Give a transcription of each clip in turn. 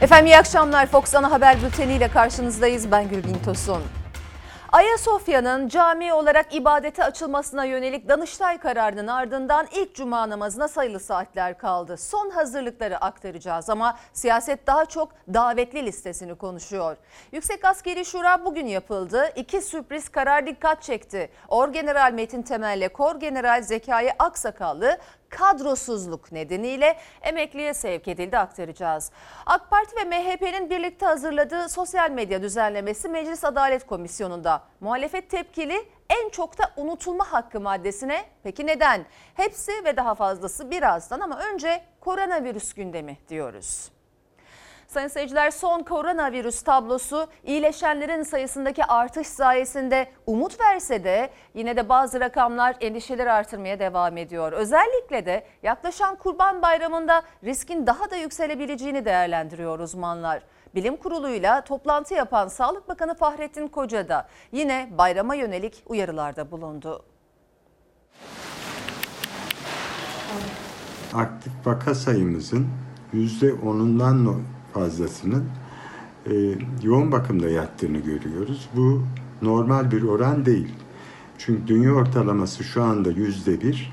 Efendim iyi akşamlar. Fox Ana Haber Bülteni ile karşınızdayız. Ben Gülbin Tosun. Ayasofya'nın cami olarak ibadete açılmasına yönelik Danıştay kararının ardından ilk cuma namazına sayılı saatler kaldı. Son hazırlıkları aktaracağız ama siyaset daha çok davetli listesini konuşuyor. Yüksek Askeri Şura bugün yapıldı. İki sürpriz karar dikkat çekti. Orgeneral Metin Temel'le Korgeneral Zekai Aksakallı kadrosuzluk nedeniyle emekliye sevk edildi aktaracağız. AK Parti ve MHP'nin birlikte hazırladığı sosyal medya düzenlemesi Meclis Adalet Komisyonu'nda. Muhalefet tepkili en çok da unutulma hakkı maddesine. Peki neden? Hepsi ve daha fazlası birazdan ama önce koronavirüs gündemi diyoruz. Sayın seyirciler son koronavirüs tablosu iyileşenlerin sayısındaki artış sayesinde umut verse de yine de bazı rakamlar endişeleri artırmaya devam ediyor. Özellikle de yaklaşan Kurban Bayramı'nda riskin daha da yükselebileceğini değerlendiriyor uzmanlar. Bilim Kurulu'yla toplantı yapan Sağlık Bakanı Fahrettin Koca da yine bayrama yönelik uyarılarda bulundu. aktif vaka sayımızın yüzde onundan fazlasının e, yoğun bakımda yattığını görüyoruz. Bu normal bir oran değil. Çünkü dünya ortalaması şu anda yüzde bir.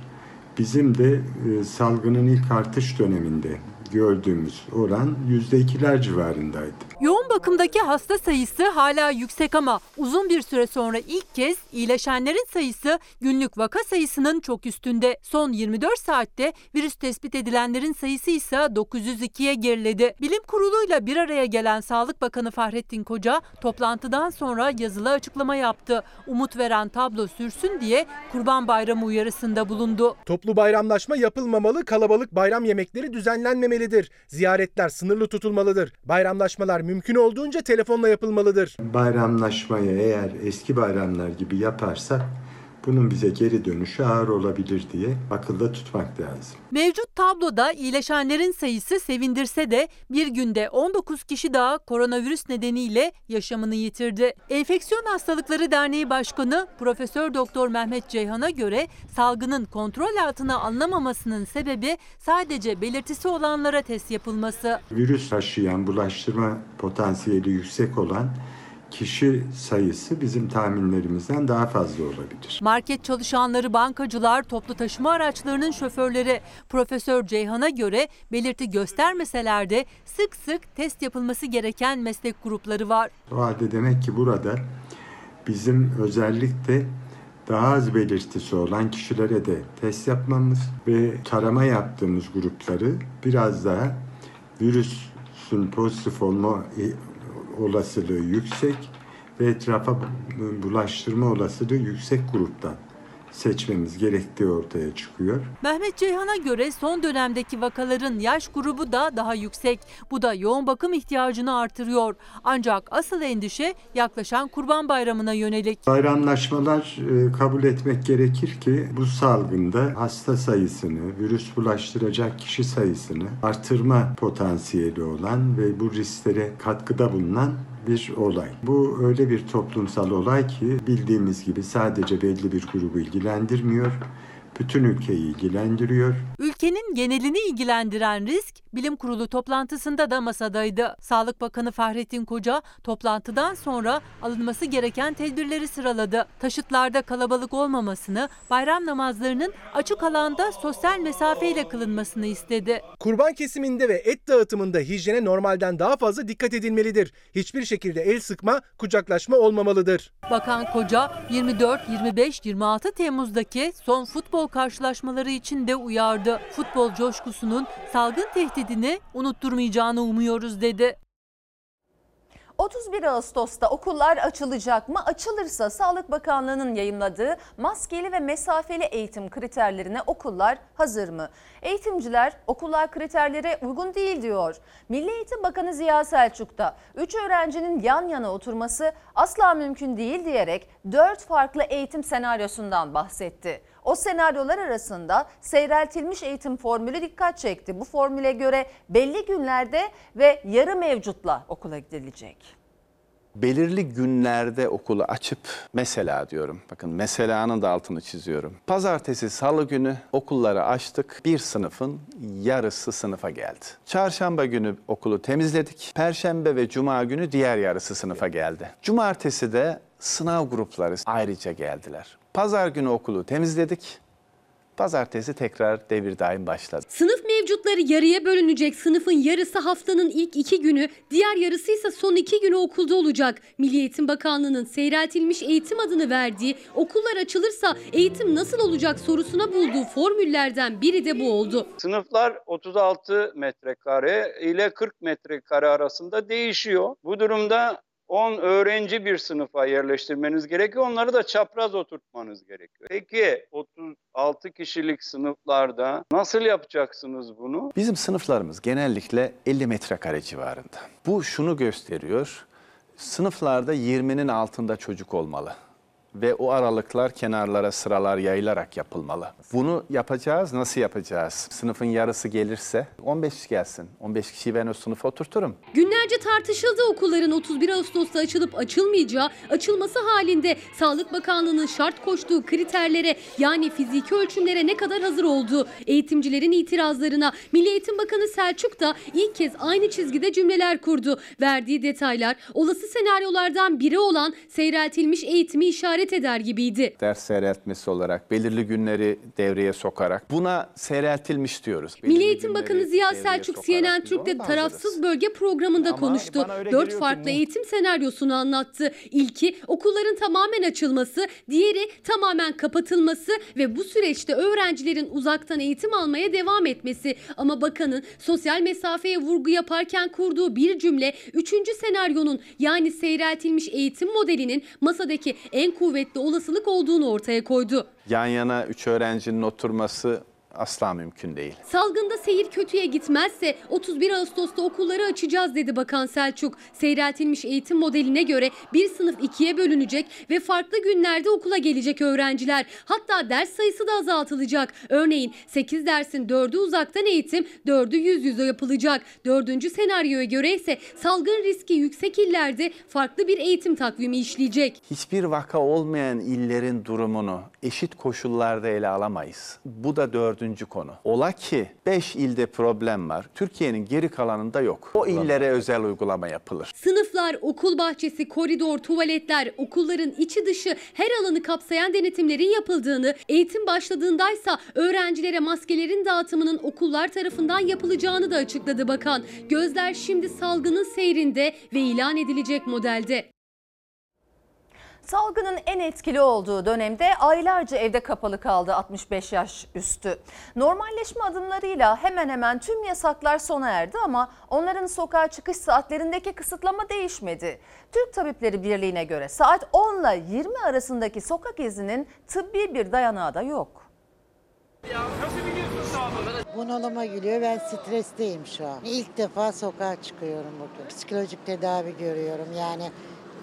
Bizim de e, salgının ilk artış döneminde gördüğümüz oran yüzde ikiler civarındaydı. Yoğun bakımdaki hasta sayısı hala yüksek ama uzun bir süre sonra ilk kez iyileşenlerin sayısı günlük vaka sayısının çok üstünde. Son 24 saatte virüs tespit edilenlerin sayısı ise 902'ye geriledi. Bilim kuruluyla bir araya gelen Sağlık Bakanı Fahrettin Koca toplantıdan sonra yazılı açıklama yaptı. Umut veren tablo sürsün diye Kurban Bayramı uyarısında bulundu. Toplu bayramlaşma yapılmamalı, kalabalık bayram yemekleri düzenlenmemelidir. Ziyaretler sınırlı tutulmalıdır. Bayramlaşmalar mümkün olduğunca telefonla yapılmalıdır. Bayramlaşmayı eğer eski bayramlar gibi yaparsak bunun bize geri dönüşü ağır olabilir diye akılda tutmak lazım. Mevcut tabloda iyileşenlerin sayısı sevindirse de bir günde 19 kişi daha koronavirüs nedeniyle yaşamını yitirdi. Enfeksiyon Hastalıkları Derneği Başkanı Profesör Doktor Mehmet Ceyhan'a göre salgının kontrol altına alınamamasının sebebi sadece belirtisi olanlara test yapılması. Virüs taşıyan, bulaştırma potansiyeli yüksek olan kişi sayısı bizim tahminlerimizden daha fazla olabilir. Market çalışanları, bankacılar, toplu taşıma araçlarının şoförleri Profesör Ceyhan'a göre belirti göstermeseler de sık sık test yapılması gereken meslek grupları var. O halde demek ki burada bizim özellikle daha az belirtisi olan kişilere de test yapmamız ve tarama yaptığımız grupları biraz daha virüsün pozitif olma olasılığı yüksek ve etrafa bulaştırma olasılığı yüksek gruptan seçmemiz gerektiği ortaya çıkıyor. Mehmet Ceyhan'a göre son dönemdeki vakaların yaş grubu da daha yüksek. Bu da yoğun bakım ihtiyacını artırıyor. Ancak asıl endişe yaklaşan Kurban Bayramı'na yönelik. Bayramlaşmalar e, kabul etmek gerekir ki bu salgında hasta sayısını, virüs bulaştıracak kişi sayısını artırma potansiyeli olan ve bu risklere katkıda bulunan bir olay. Bu öyle bir toplumsal olay ki bildiğimiz gibi sadece belli bir grubu ilgilendirmiyor. Bütün ülkeyi ilgilendiriyor. Ülkenin genelini ilgilendiren risk bilim kurulu toplantısında da masadaydı. Sağlık Bakanı Fahrettin Koca toplantıdan sonra alınması gereken tedbirleri sıraladı. Taşıtlarda kalabalık olmamasını, bayram namazlarının açık alanda sosyal mesafeyle kılınmasını istedi. Kurban kesiminde ve et dağıtımında hijyene normalden daha fazla dikkat edilmelidir. Hiçbir şekilde el sıkma, kucaklaşma olmamalıdır. Bakan Koca 24, 25, 26 Temmuz'daki son futbol karşılaşmaları için de uyardı. Futbol coşkusunun salgın tehdidini unutturmayacağını umuyoruz dedi. 31 Ağustos'ta okullar açılacak mı? Açılırsa Sağlık Bakanlığı'nın yayımladığı maskeli ve mesafeli eğitim kriterlerine okullar hazır mı? Eğitimciler okullar kriterlere uygun değil diyor. Milli Eğitim Bakanı Ziya Selçuk da 3 öğrencinin yan yana oturması asla mümkün değil diyerek 4 farklı eğitim senaryosundan bahsetti. O senaryolar arasında seyreltilmiş eğitim formülü dikkat çekti. Bu formüle göre belli günlerde ve yarı mevcutla okula gidilecek. Belirli günlerde okulu açıp mesela diyorum. Bakın meselanın da altını çiziyorum. Pazartesi, salı günü okulları açtık. Bir sınıfın yarısı sınıfa geldi. Çarşamba günü okulu temizledik. Perşembe ve cuma günü diğer yarısı sınıfa geldi. Cumartesi de sınav grupları ayrıca geldiler. Pazar günü okulu temizledik. Pazartesi tekrar devir daim başladı. Sınıf mevcutları yarıya bölünecek. Sınıfın yarısı haftanın ilk iki günü, diğer yarısı ise son iki günü okulda olacak. Milli Eğitim Bakanlığı'nın seyreltilmiş eğitim adını verdiği okullar açılırsa eğitim nasıl olacak sorusuna bulduğu formüllerden biri de bu oldu. Sınıflar 36 metrekare ile 40 metrekare arasında değişiyor. Bu durumda 10 öğrenci bir sınıfa yerleştirmeniz gerekiyor. Onları da çapraz oturtmanız gerekiyor. Peki 36 kişilik sınıflarda nasıl yapacaksınız bunu? Bizim sınıflarımız genellikle 50 metrekare civarında. Bu şunu gösteriyor. Sınıflarda 20'nin altında çocuk olmalı. Ve o aralıklar kenarlara sıralar yayılarak yapılmalı. Bunu yapacağız. Nasıl yapacağız? Sınıfın yarısı gelirse 15 kişi gelsin. 15 kişiyi ben o sınıfa oturturum. Günlerce tartışıldı okulların 31 Ağustos'ta açılıp açılmayacağı, açılması halinde Sağlık Bakanlığı'nın şart koştuğu kriterlere yani fiziki ölçümlere ne kadar hazır olduğu, eğitimcilerin itirazlarına Milli Eğitim Bakanı Selçuk da ilk kez aynı çizgide cümleler kurdu. Verdiği detaylar olası senaryolardan biri olan seyreltilmiş eğitimi işaret eder gibiydi. Ders seyreltmesi olarak belirli günleri devreye sokarak buna seyreltilmiş diyoruz. Milli Belirli Eğitim günleri Bakanı Ziya Selçuk CNN Türk'te tarafsız bölge programında Ama konuştu. Dört farklı bu- eğitim senaryosunu anlattı. İlki okulların tamamen açılması, diğeri tamamen kapatılması ve bu süreçte öğrencilerin uzaktan eğitim almaya devam etmesi. Ama bakanın sosyal mesafeye vurgu yaparken kurduğu bir cümle üçüncü senaryonun yani seyreltilmiş eğitim modelinin masadaki en kuvvetli olasılık olduğunu ortaya koydu. Yan yana üç öğrencinin oturması asla mümkün değil. Salgında seyir kötüye gitmezse 31 Ağustos'ta okulları açacağız dedi Bakan Selçuk. Seyreltilmiş eğitim modeline göre bir sınıf ikiye bölünecek ve farklı günlerde okula gelecek öğrenciler. Hatta ders sayısı da azaltılacak. Örneğin 8 dersin 4'ü uzaktan eğitim, 4'ü yüz yüze yapılacak. Dördüncü senaryoya göre ise salgın riski yüksek illerde farklı bir eğitim takvimi işleyecek. Hiçbir vaka olmayan illerin durumunu eşit koşullarda ele alamayız. Bu da dördüncü konu. Ola ki 5 ilde problem var. Türkiye'nin geri kalanında yok. O illere özel uygulama yapılır. Sınıflar, okul bahçesi, koridor, tuvaletler, okulların içi dışı her alanı kapsayan denetimlerin yapıldığını, eğitim başladığındaysa öğrencilere maskelerin dağıtımının okullar tarafından yapılacağını da açıkladı bakan. Gözler şimdi salgının seyrinde ve ilan edilecek modelde. Salgının en etkili olduğu dönemde aylarca evde kapalı kaldı 65 yaş üstü. Normalleşme adımlarıyla hemen hemen tüm yasaklar sona erdi ama onların sokağa çıkış saatlerindeki kısıtlama değişmedi. Türk Tabipleri Birliği'ne göre saat 10 ile 20 arasındaki sokak izinin tıbbi bir dayanağı da yok. Bunalıma geliyor. Ben stresteyim şu an. İlk defa sokağa çıkıyorum bugün. Psikolojik tedavi görüyorum. Yani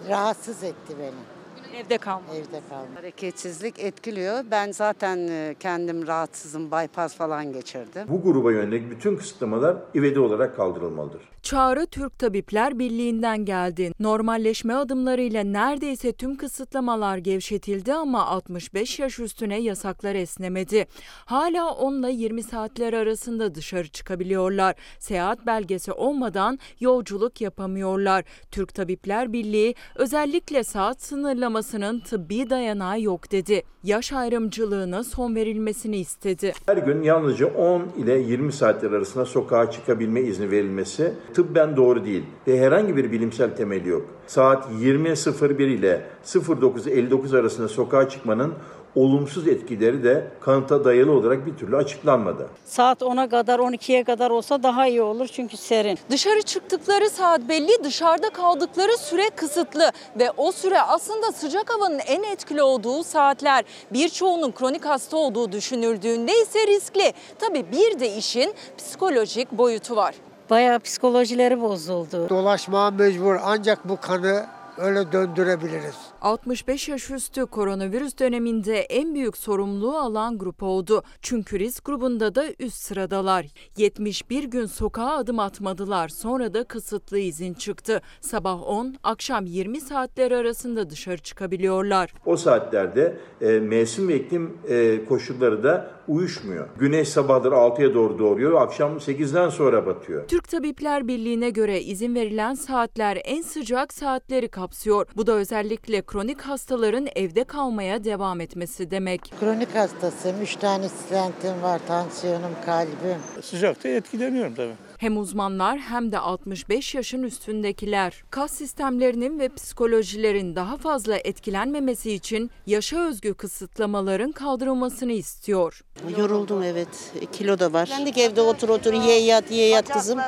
rahatsız etti beni. Evde kalma. Evde kalmak. Hareketsizlik etkiliyor. Ben zaten e, kendim rahatsızım, bypass falan geçirdim. Bu gruba yönelik bütün kısıtlamalar ivedi olarak kaldırılmalıdır. Çağrı Türk Tabipler Birliği'nden geldi. Normalleşme adımlarıyla neredeyse tüm kısıtlamalar gevşetildi ama 65 yaş üstüne yasaklar esnemedi. Hala 10 ile 20 saatler arasında dışarı çıkabiliyorlar. Seyahat belgesi olmadan yolculuk yapamıyorlar. Türk Tabipler Birliği özellikle saat sınırlamasının tıbbi dayanağı yok dedi. Yaş ayrımcılığına son verilmesini istedi. Her gün yalnızca 10 ile 20 saatler arasında sokağa çıkabilme izni verilmesi tıbben doğru değil ve herhangi bir bilimsel temeli yok. Saat 20.01 ile 09.59 arasında sokağa çıkmanın olumsuz etkileri de kanıta dayalı olarak bir türlü açıklanmadı. Saat 10'a kadar 12'ye kadar olsa daha iyi olur çünkü serin. Dışarı çıktıkları saat belli, dışarıda kaldıkları süre kısıtlı ve o süre aslında sıcak havanın en etkili olduğu saatler. Birçoğunun kronik hasta olduğu düşünüldüğünde ise riskli. Tabii bir de işin psikolojik boyutu var. Bayağı psikolojileri bozuldu. Dolaşmaya mecbur ancak bu kanı öyle döndürebiliriz. 65 yaş üstü koronavirüs döneminde en büyük sorumluluğu alan grup oldu. Çünkü risk grubunda da üst sıradalar. 71 gün sokağa adım atmadılar. Sonra da kısıtlı izin çıktı. Sabah 10, akşam 20 saatler arasında dışarı çıkabiliyorlar. O saatlerde e, mevsim ve iklim e, koşulları da uyuşmuyor. Güneş sabahları 6'ya doğru doğuyor, akşam 8'den sonra batıyor. Türk Tabipler Birliği'ne göre izin verilen saatler en sıcak saatleri kapsıyor. Bu da özellikle kronik hastaların evde kalmaya devam etmesi demek. Kronik hastasıyım. Üç tane stentim var. Tansiyonum, kalbim. Sıcakta etkileniyorum tabii. Hem uzmanlar hem de 65 yaşın üstündekiler kas sistemlerinin ve psikolojilerin daha fazla etkilenmemesi için yaşa özgü kısıtlamaların kaldırılmasını istiyor. Yoruldum evet. Kilo da var. Kendik evde otur otur ye yat ye yat kızım.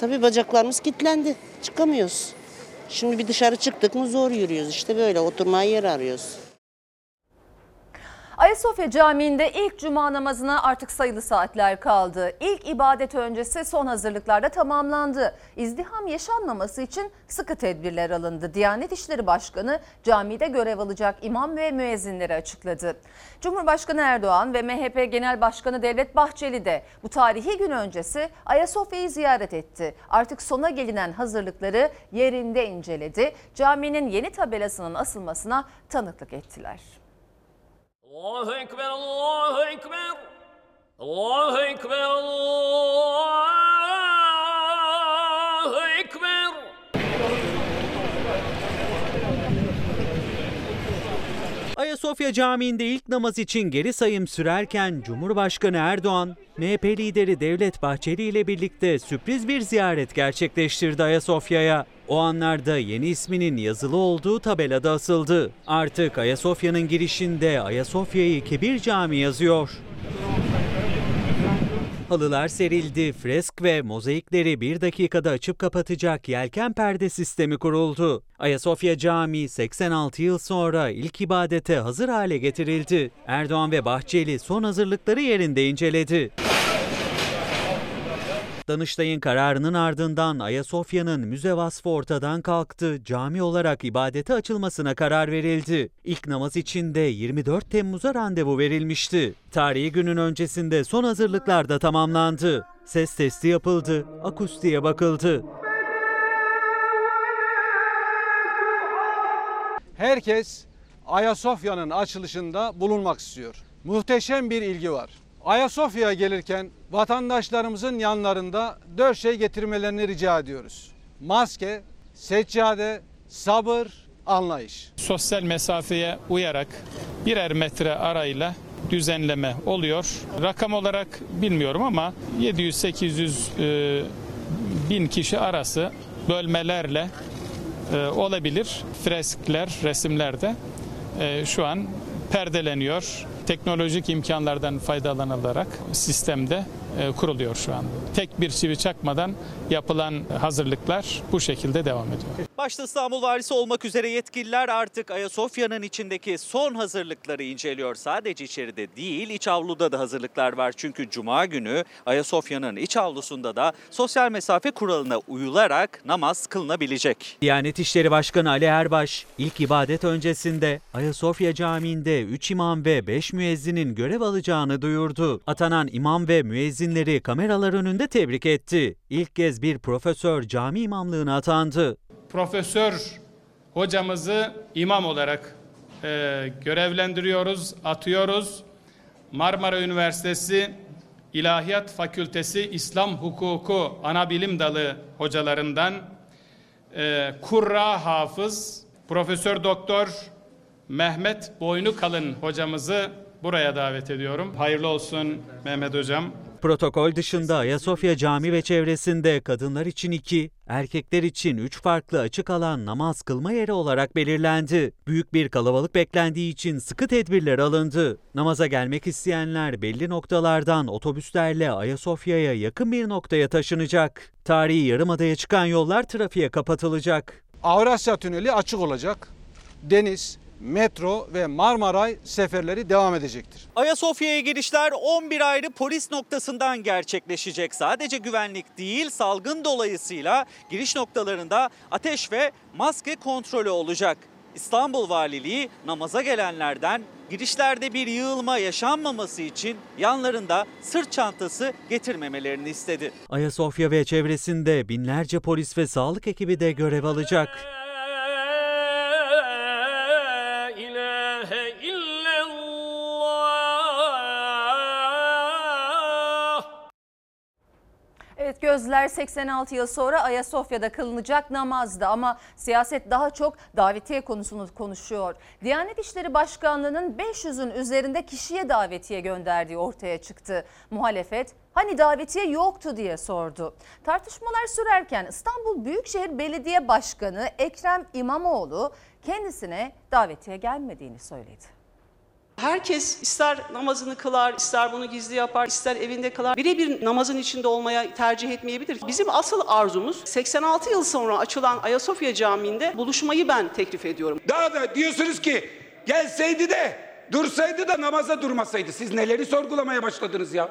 Tabii bacaklarımız kilitlendi. Çıkamıyoruz. Şimdi bir dışarı çıktık mı zor yürüyoruz. İşte böyle oturmaya yer arıyoruz. Ayasofya Camii'nde ilk cuma namazına artık sayılı saatler kaldı. İlk ibadet öncesi son hazırlıklarda tamamlandı. İzdiham yaşanmaması için sıkı tedbirler alındı. Diyanet İşleri Başkanı camide görev alacak imam ve müezzinleri açıkladı. Cumhurbaşkanı Erdoğan ve MHP Genel Başkanı Devlet Bahçeli de bu tarihi gün öncesi Ayasofya'yı ziyaret etti. Artık sona gelinen hazırlıkları yerinde inceledi. Caminin yeni tabelasının asılmasına tanıklık ettiler. Allahu Ekber, Allahu Ekber. Allahu Ekber, Allahu Ekber. Ayasofya Camii'nde ilk namaz için geri sayım sürerken Cumhurbaşkanı Erdoğan, MHP lideri Devlet Bahçeli ile birlikte sürpriz bir ziyaret gerçekleştirdi Ayasofya'ya. O anlarda yeni isminin yazılı olduğu tabelada asıldı. Artık Ayasofya'nın girişinde Ayasofya'yı Kebir Cami yazıyor. Halılar serildi, fresk ve mozaikleri bir dakikada açıp kapatacak yelken perde sistemi kuruldu. Ayasofya Camii 86 yıl sonra ilk ibadete hazır hale getirildi. Erdoğan ve Bahçeli son hazırlıkları yerinde inceledi. Danıştay'ın kararının ardından Ayasofya'nın müze vasfı ortadan kalktı. Cami olarak ibadete açılmasına karar verildi. İlk namaz için de 24 Temmuz'a randevu verilmişti. Tarihi günün öncesinde son hazırlıklar da tamamlandı. Ses testi yapıldı, akustiğe bakıldı. Herkes Ayasofya'nın açılışında bulunmak istiyor. Muhteşem bir ilgi var. Ayasofya'ya gelirken vatandaşlarımızın yanlarında dört şey getirmelerini rica ediyoruz. Maske, seccade, sabır, anlayış. Sosyal mesafeye uyarak birer metre arayla düzenleme oluyor. Rakam olarak bilmiyorum ama 700-800 e, bin kişi arası bölmelerle e, olabilir. Freskler, resimlerde e, şu an perdeleniyor. Teknolojik imkanlardan faydalanılarak sistemde kuruluyor şu an. Tek bir çivi çakmadan yapılan hazırlıklar bu şekilde devam ediyor. Başta İstanbul Valisi olmak üzere yetkililer artık Ayasofya'nın içindeki son hazırlıkları inceliyor. Sadece içeride değil, iç avluda da hazırlıklar var. Çünkü Cuma günü Ayasofya'nın iç avlusunda da sosyal mesafe kuralına uyularak namaz kılınabilecek. Diyanet İşleri Başkanı Ali Erbaş, ilk ibadet öncesinde Ayasofya Camii'nde 3 imam ve 5 müezzinin görev alacağını duyurdu. Atanan imam ve müezzinleri kameralar önünde tebrik etti. İlk kez bir profesör cami imamlığına atandı. Profesör hocamızı imam olarak e, görevlendiriyoruz, atıyoruz. Marmara Üniversitesi İlahiyat Fakültesi İslam Hukuku Anabilim Dalı hocalarından e, Kurra Hafız Profesör Doktor Mehmet Boynukalın hocamızı buraya davet ediyorum. Hayırlı olsun Mehmet hocam. Protokol dışında Ayasofya Cami ve çevresinde kadınlar için iki, erkekler için üç farklı açık alan namaz kılma yeri olarak belirlendi. Büyük bir kalabalık beklendiği için sıkı tedbirler alındı. Namaza gelmek isteyenler belli noktalardan otobüslerle Ayasofya'ya yakın bir noktaya taşınacak. Tarihi Yarımada'ya çıkan yollar trafiğe kapatılacak. Avrasya Tüneli açık olacak. Deniz, metro ve Marmaray seferleri devam edecektir. Ayasofya'ya girişler 11 ayrı polis noktasından gerçekleşecek. Sadece güvenlik değil, salgın dolayısıyla giriş noktalarında ateş ve maske kontrolü olacak. İstanbul Valiliği namaza gelenlerden girişlerde bir yığılma yaşanmaması için yanlarında sırt çantası getirmemelerini istedi. Ayasofya ve çevresinde binlerce polis ve sağlık ekibi de görev alacak. Gözler 86 yıl sonra Ayasofya'da kılınacak namazda ama siyaset daha çok davetiye konusunu konuşuyor. Diyanet İşleri Başkanlığı'nın 500'ün üzerinde kişiye davetiye gönderdiği ortaya çıktı. Muhalefet hani davetiye yoktu diye sordu. Tartışmalar sürerken İstanbul Büyükşehir Belediye Başkanı Ekrem İmamoğlu kendisine davetiye gelmediğini söyledi. Herkes ister namazını kılar, ister bunu gizli yapar, ister evinde kılar. Birebir namazın içinde olmaya tercih etmeyebilir. Bizim asıl arzumuz 86 yıl sonra açılan Ayasofya Camii'nde buluşmayı ben teklif ediyorum. Daha da diyorsunuz ki gelseydi de dursaydı da namaza durmasaydı. Siz neleri sorgulamaya başladınız ya?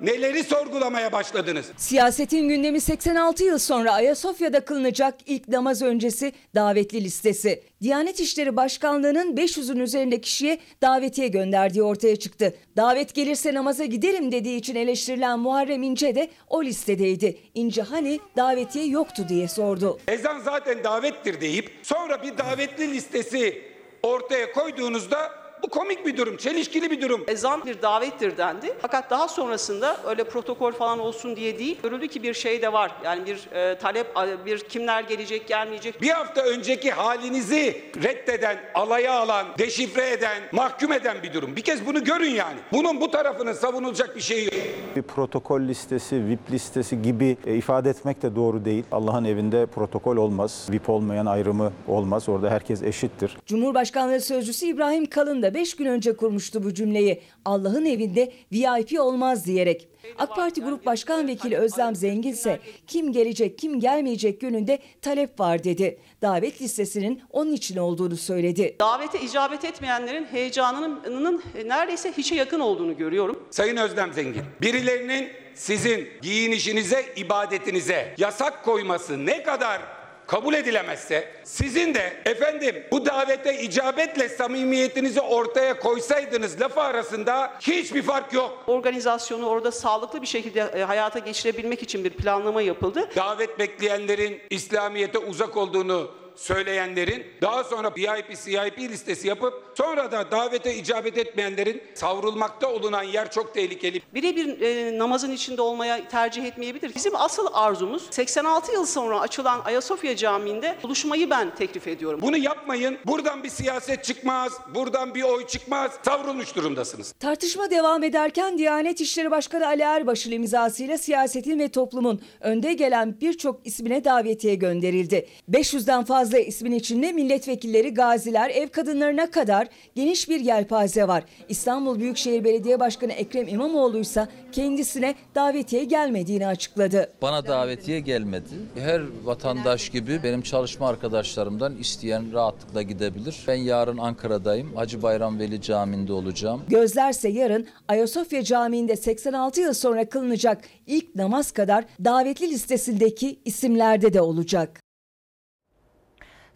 Neleri sorgulamaya başladınız? Siyasetin gündemi 86 yıl sonra Ayasofya'da kılınacak ilk namaz öncesi davetli listesi. Diyanet İşleri Başkanlığı'nın 500'ün üzerinde kişiye davetiye gönderdiği ortaya çıktı. Davet gelirse namaza giderim dediği için eleştirilen Muharrem İnce de o listedeydi. İnce hani davetiye yoktu diye sordu. Ezan zaten davettir deyip sonra bir davetli listesi ortaya koyduğunuzda bu komik bir durum, çelişkili bir durum. Ezan bir davettir dendi. Fakat daha sonrasında öyle protokol falan olsun diye değil, görüldü ki bir şey de var. Yani bir e, talep, bir kimler gelecek, gelmeyecek. Bir hafta önceki halinizi reddeden, alaya alan, deşifre eden, mahkum eden bir durum. Bir kez bunu görün yani. Bunun bu tarafının savunulacak bir şeyi yok. Bir protokol listesi, VIP listesi gibi e, ifade etmek de doğru değil. Allah'ın evinde protokol olmaz. VIP olmayan ayrımı olmaz. Orada herkes eşittir. Cumhurbaşkanlığı Sözcüsü İbrahim Kalın da 5 gün önce kurmuştu bu cümleyi. Allah'ın evinde VIP olmaz diyerek. AK Parti Grup Başkan Vekili Özlem Zengin ise kim gelecek kim gelmeyecek yönünde talep var dedi. Davet listesinin onun için olduğunu söyledi. Davete icabet etmeyenlerin heyecanının neredeyse hiçe yakın olduğunu görüyorum. Sayın Özlem Zengin, birilerinin sizin giyinişinize, ibadetinize yasak koyması ne kadar kabul edilemezse sizin de efendim bu davete icabetle samimiyetinizi ortaya koysaydınız lafı arasında hiçbir fark yok. Organizasyonu orada sağlıklı bir şekilde e, hayata geçirebilmek için bir planlama yapıldı. Davet bekleyenlerin İslamiyet'e uzak olduğunu söyleyenlerin daha sonra VIP CIP listesi yapıp sonra da davete icabet etmeyenlerin savrulmakta olunan yer çok tehlikeli. Birebir e, namazın içinde olmaya tercih etmeyebilir. Bizim asıl arzumuz 86 yıl sonra açılan Ayasofya Camii'nde buluşmayı ben teklif ediyorum. Bunu yapmayın. Buradan bir siyaset çıkmaz. Buradan bir oy çıkmaz. Savrulmuş durumdasınız. Tartışma devam ederken Diyanet İşleri Başkanı Ali Erbaş'ın imzasıyla siyasetin ve toplumun önde gelen birçok ismine davetiye gönderildi. 500'den fazla ismin içinde milletvekilleri, gaziler, ev kadınlarına kadar geniş bir yelpaze var. İstanbul Büyükşehir Belediye Başkanı Ekrem İmamoğlu ise kendisine davetiye gelmediğini açıkladı. Bana davetiye gelmedi. Her vatandaş gibi benim çalışma arkadaşlarımdan isteyen rahatlıkla gidebilir. Ben yarın Ankara'dayım. Hacı Bayram Veli Camii'nde olacağım. Gözlerse yarın Ayasofya Camii'nde 86 yıl sonra kılınacak ilk namaz kadar davetli listesindeki isimlerde de olacak.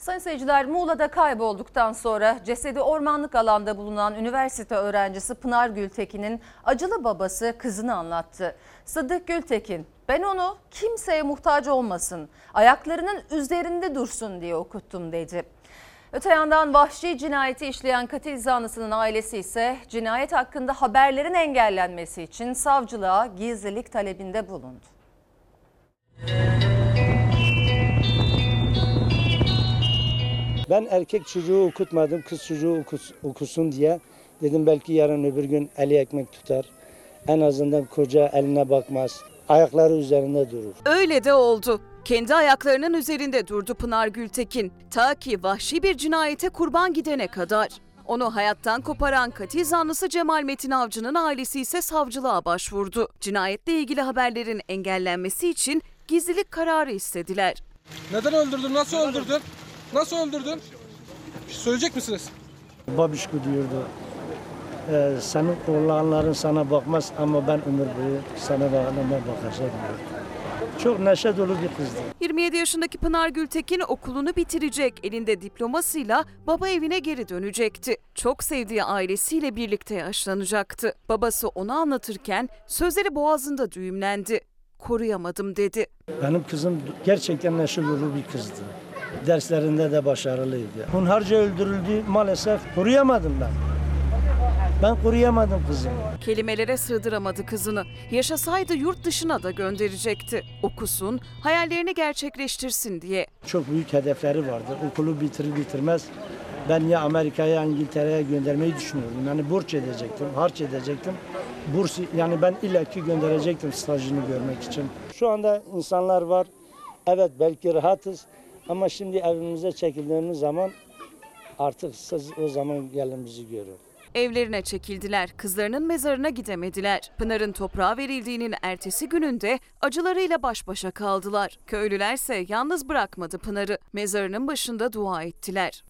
Sayın seyirciler Muğla'da kaybolduktan sonra cesedi ormanlık alanda bulunan üniversite öğrencisi Pınar Gültekin'in acılı babası kızını anlattı. Sıddık Gültekin ben onu kimseye muhtaç olmasın ayaklarının üzerinde dursun diye okuttum dedi. Öte yandan vahşi cinayeti işleyen katil zanlısının ailesi ise cinayet hakkında haberlerin engellenmesi için savcılığa gizlilik talebinde bulundu. Ben erkek çocuğu okutmadım, kız çocuğu okus, okusun diye. Dedim belki yarın öbür gün eli ekmek tutar. En azından koca eline bakmaz. Ayakları üzerinde durur. Öyle de oldu. Kendi ayaklarının üzerinde durdu Pınar Gültekin. Ta ki vahşi bir cinayete kurban gidene kadar. Onu hayattan koparan katil zanlısı Cemal Metin Avcı'nın ailesi ise savcılığa başvurdu. Cinayetle ilgili haberlerin engellenmesi için gizlilik kararı istediler. Neden öldürdün? Nasıl öldürdün? Nasıl öldürdün? Söyleyecek misiniz? Babişko diyordu. Ee, senin oğlanların sana bakmaz ama ben ömür boyu sana ve anneme bakacağım diyordu. Çok neşe dolu bir kızdı. 27 yaşındaki Pınar Gültekin okulunu bitirecek, elinde diplomasıyla baba evine geri dönecekti. Çok sevdiği ailesiyle birlikte yaşlanacaktı. Babası onu anlatırken sözleri boğazında düğümlendi. Koruyamadım dedi. Benim kızım gerçekten neşe dolu bir kızdı. Derslerinde de başarılıydı. Hunharca öldürüldü maalesef. Koruyamadım ben. Ben koruyamadım kızımı. Kelimelere sığdıramadı kızını. Yaşasaydı yurt dışına da gönderecekti. Okusun, hayallerini gerçekleştirsin diye. Çok büyük hedefleri vardı. Okulu bitirir bitirmez ben ya Amerika'ya ya İngiltere'ye göndermeyi düşünüyordum. Yani borç edecektim, harç edecektim. Burs yani ben illaki gönderecektim stajını görmek için. Şu anda insanlar var. Evet belki rahatız ama şimdi evimize çekildiğimiz zaman artık siz o zaman gelin bizi görün. Evlerine çekildiler, kızlarının mezarına gidemediler. Pınar'ın toprağa verildiğinin ertesi gününde acılarıyla baş başa kaldılar. Köylülerse yalnız bırakmadı Pınar'ı. Mezarının başında dua ettiler.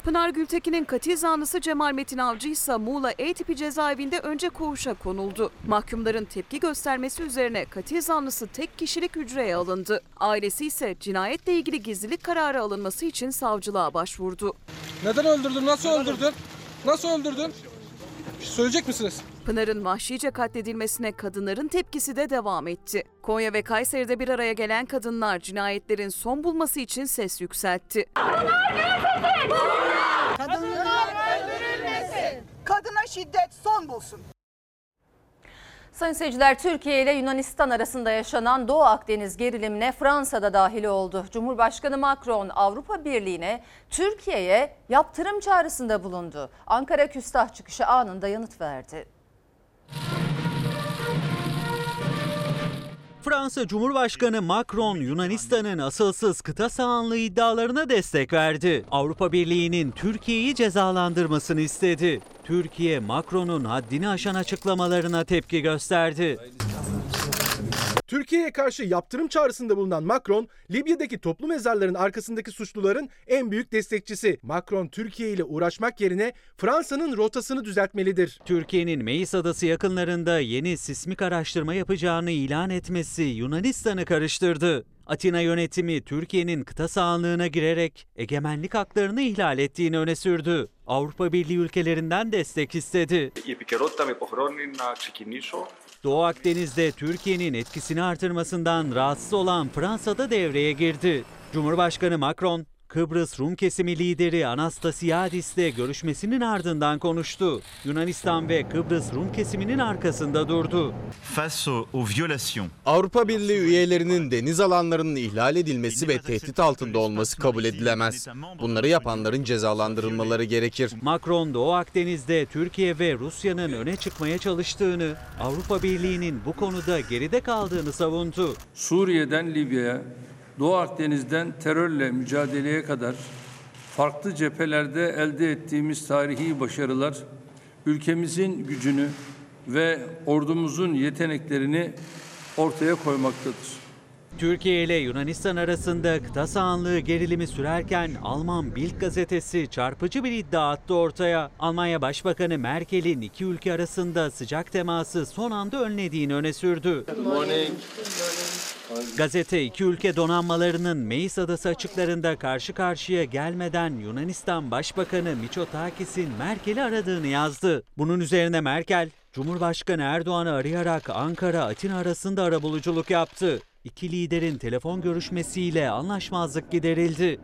Pınar Gültekin'in katil zanlısı Cemal Metin Avcı ise Muğla E tipi cezaevinde önce koğuşa konuldu. Mahkumların tepki göstermesi üzerine katil zanlısı tek kişilik hücreye alındı. Ailesi ise cinayetle ilgili gizlilik kararı alınması için savcılığa başvurdu. Neden öldürdün? Nasıl öldürdün? Nasıl öldürdün? Bir şey söyleyecek misiniz? Pınar'ın vahşice katledilmesine kadınların tepkisi de devam etti. Konya ve Kayseri'de bir araya gelen kadınlar cinayetlerin son bulması için ses yükseltti. Kadınlar öldürülmesin. Kadına şiddet son bulsun. Sayın seyirciler Türkiye ile Yunanistan arasında yaşanan Doğu Akdeniz gerilimine Fransa'da dahil oldu. Cumhurbaşkanı Macron Avrupa Birliği'ne Türkiye'ye yaptırım çağrısında bulundu. Ankara küstah çıkışı anında yanıt verdi. Fransa Cumhurbaşkanı Macron Yunanistan'ın asılsız kıta sahanlığı iddialarına destek verdi. Avrupa Birliği'nin Türkiye'yi cezalandırmasını istedi. Türkiye Macron'un haddini aşan açıklamalarına tepki gösterdi. Türkiye'ye karşı yaptırım çağrısında bulunan Macron, Libya'daki toplu mezarların arkasındaki suçluların en büyük destekçisi. Macron, Türkiye ile uğraşmak yerine Fransa'nın rotasını düzeltmelidir. Türkiye'nin Meis Adası yakınlarında yeni sismik araştırma yapacağını ilan etmesi Yunanistan'ı karıştırdı. Atina yönetimi Türkiye'nin kıta sahanlığına girerek egemenlik haklarını ihlal ettiğini öne sürdü. Avrupa Birliği ülkelerinden destek istedi. Doğu Akdeniz'de Türkiye'nin etkisini artırmasından rahatsız olan Fransa'da devreye girdi. Cumhurbaşkanı Macron, Kıbrıs Rum kesimi lideri Anastasiadis'le görüşmesinin ardından konuştu. Yunanistan ve Kıbrıs Rum kesiminin arkasında durdu. Avrupa Birliği üyelerinin deniz alanlarının ihlal edilmesi ve tehdit altında olması kabul edilemez. Bunları yapanların cezalandırılmaları gerekir. Macron Doğu Akdeniz'de Türkiye ve Rusya'nın öne çıkmaya çalıştığını, Avrupa Birliği'nin bu konuda geride kaldığını savundu. Suriye'den Libya'ya, Doğu Akdeniz'den terörle mücadeleye kadar farklı cephelerde elde ettiğimiz tarihi başarılar ülkemizin gücünü ve ordumuzun yeteneklerini ortaya koymaktadır. Türkiye ile Yunanistan arasında kıta sahanlığı gerilimi sürerken Alman Bild gazetesi çarpıcı bir iddia attı ortaya. Almanya Başbakanı Merkel'in iki ülke arasında sıcak teması son anda önlediğini öne sürdü. Gazete iki ülke donanmalarının Meis Adası açıklarında karşı karşıya gelmeden Yunanistan Başbakanı Mitsotakis'in Merkel'i aradığını yazdı. Bunun üzerine Merkel, Cumhurbaşkanı Erdoğan'ı arayarak Ankara-Atina arasında arabuluculuk yaptı. İki liderin telefon görüşmesiyle anlaşmazlık giderildi.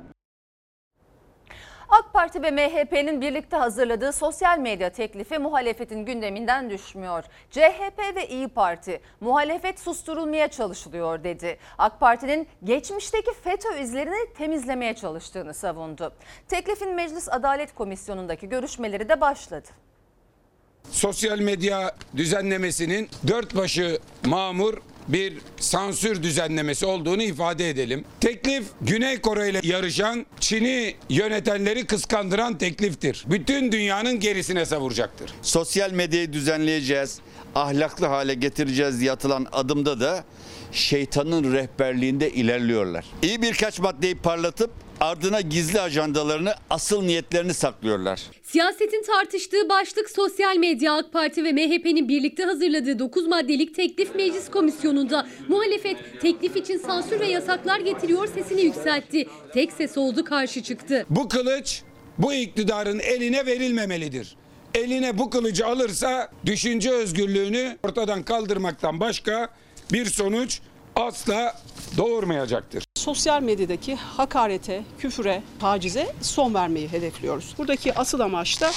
AK Parti ve MHP'nin birlikte hazırladığı sosyal medya teklifi muhalefetin gündeminden düşmüyor. CHP ve İyi Parti muhalefet susturulmaya çalışılıyor dedi. AK Parti'nin geçmişteki FETÖ izlerini temizlemeye çalıştığını savundu. Teklifin Meclis Adalet Komisyonu'ndaki görüşmeleri de başladı. Sosyal medya düzenlemesinin dört başı mamur bir sansür düzenlemesi olduğunu ifade edelim. Teklif Güney Kore ile yarışan Çin'i yönetenleri kıskandıran tekliftir. Bütün dünyanın gerisine savuracaktır. Sosyal medyayı düzenleyeceğiz, ahlaklı hale getireceğiz diye atılan adımda da şeytanın rehberliğinde ilerliyorlar. İyi birkaç maddeyi parlatıp ardına gizli ajandalarını, asıl niyetlerini saklıyorlar. Siyasetin tartıştığı başlık sosyal medya AK Parti ve MHP'nin birlikte hazırladığı 9 maddelik teklif meclis komisyonunda muhalefet teklif için sansür ve yasaklar getiriyor sesini yükseltti. Tek ses oldu karşı çıktı. Bu kılıç bu iktidarın eline verilmemelidir. Eline bu kılıcı alırsa düşünce özgürlüğünü ortadan kaldırmaktan başka bir sonuç asla doğurmayacaktır. Sosyal medyadaki hakarete, küfüre, tacize son vermeyi hedefliyoruz. Buradaki asıl amaç da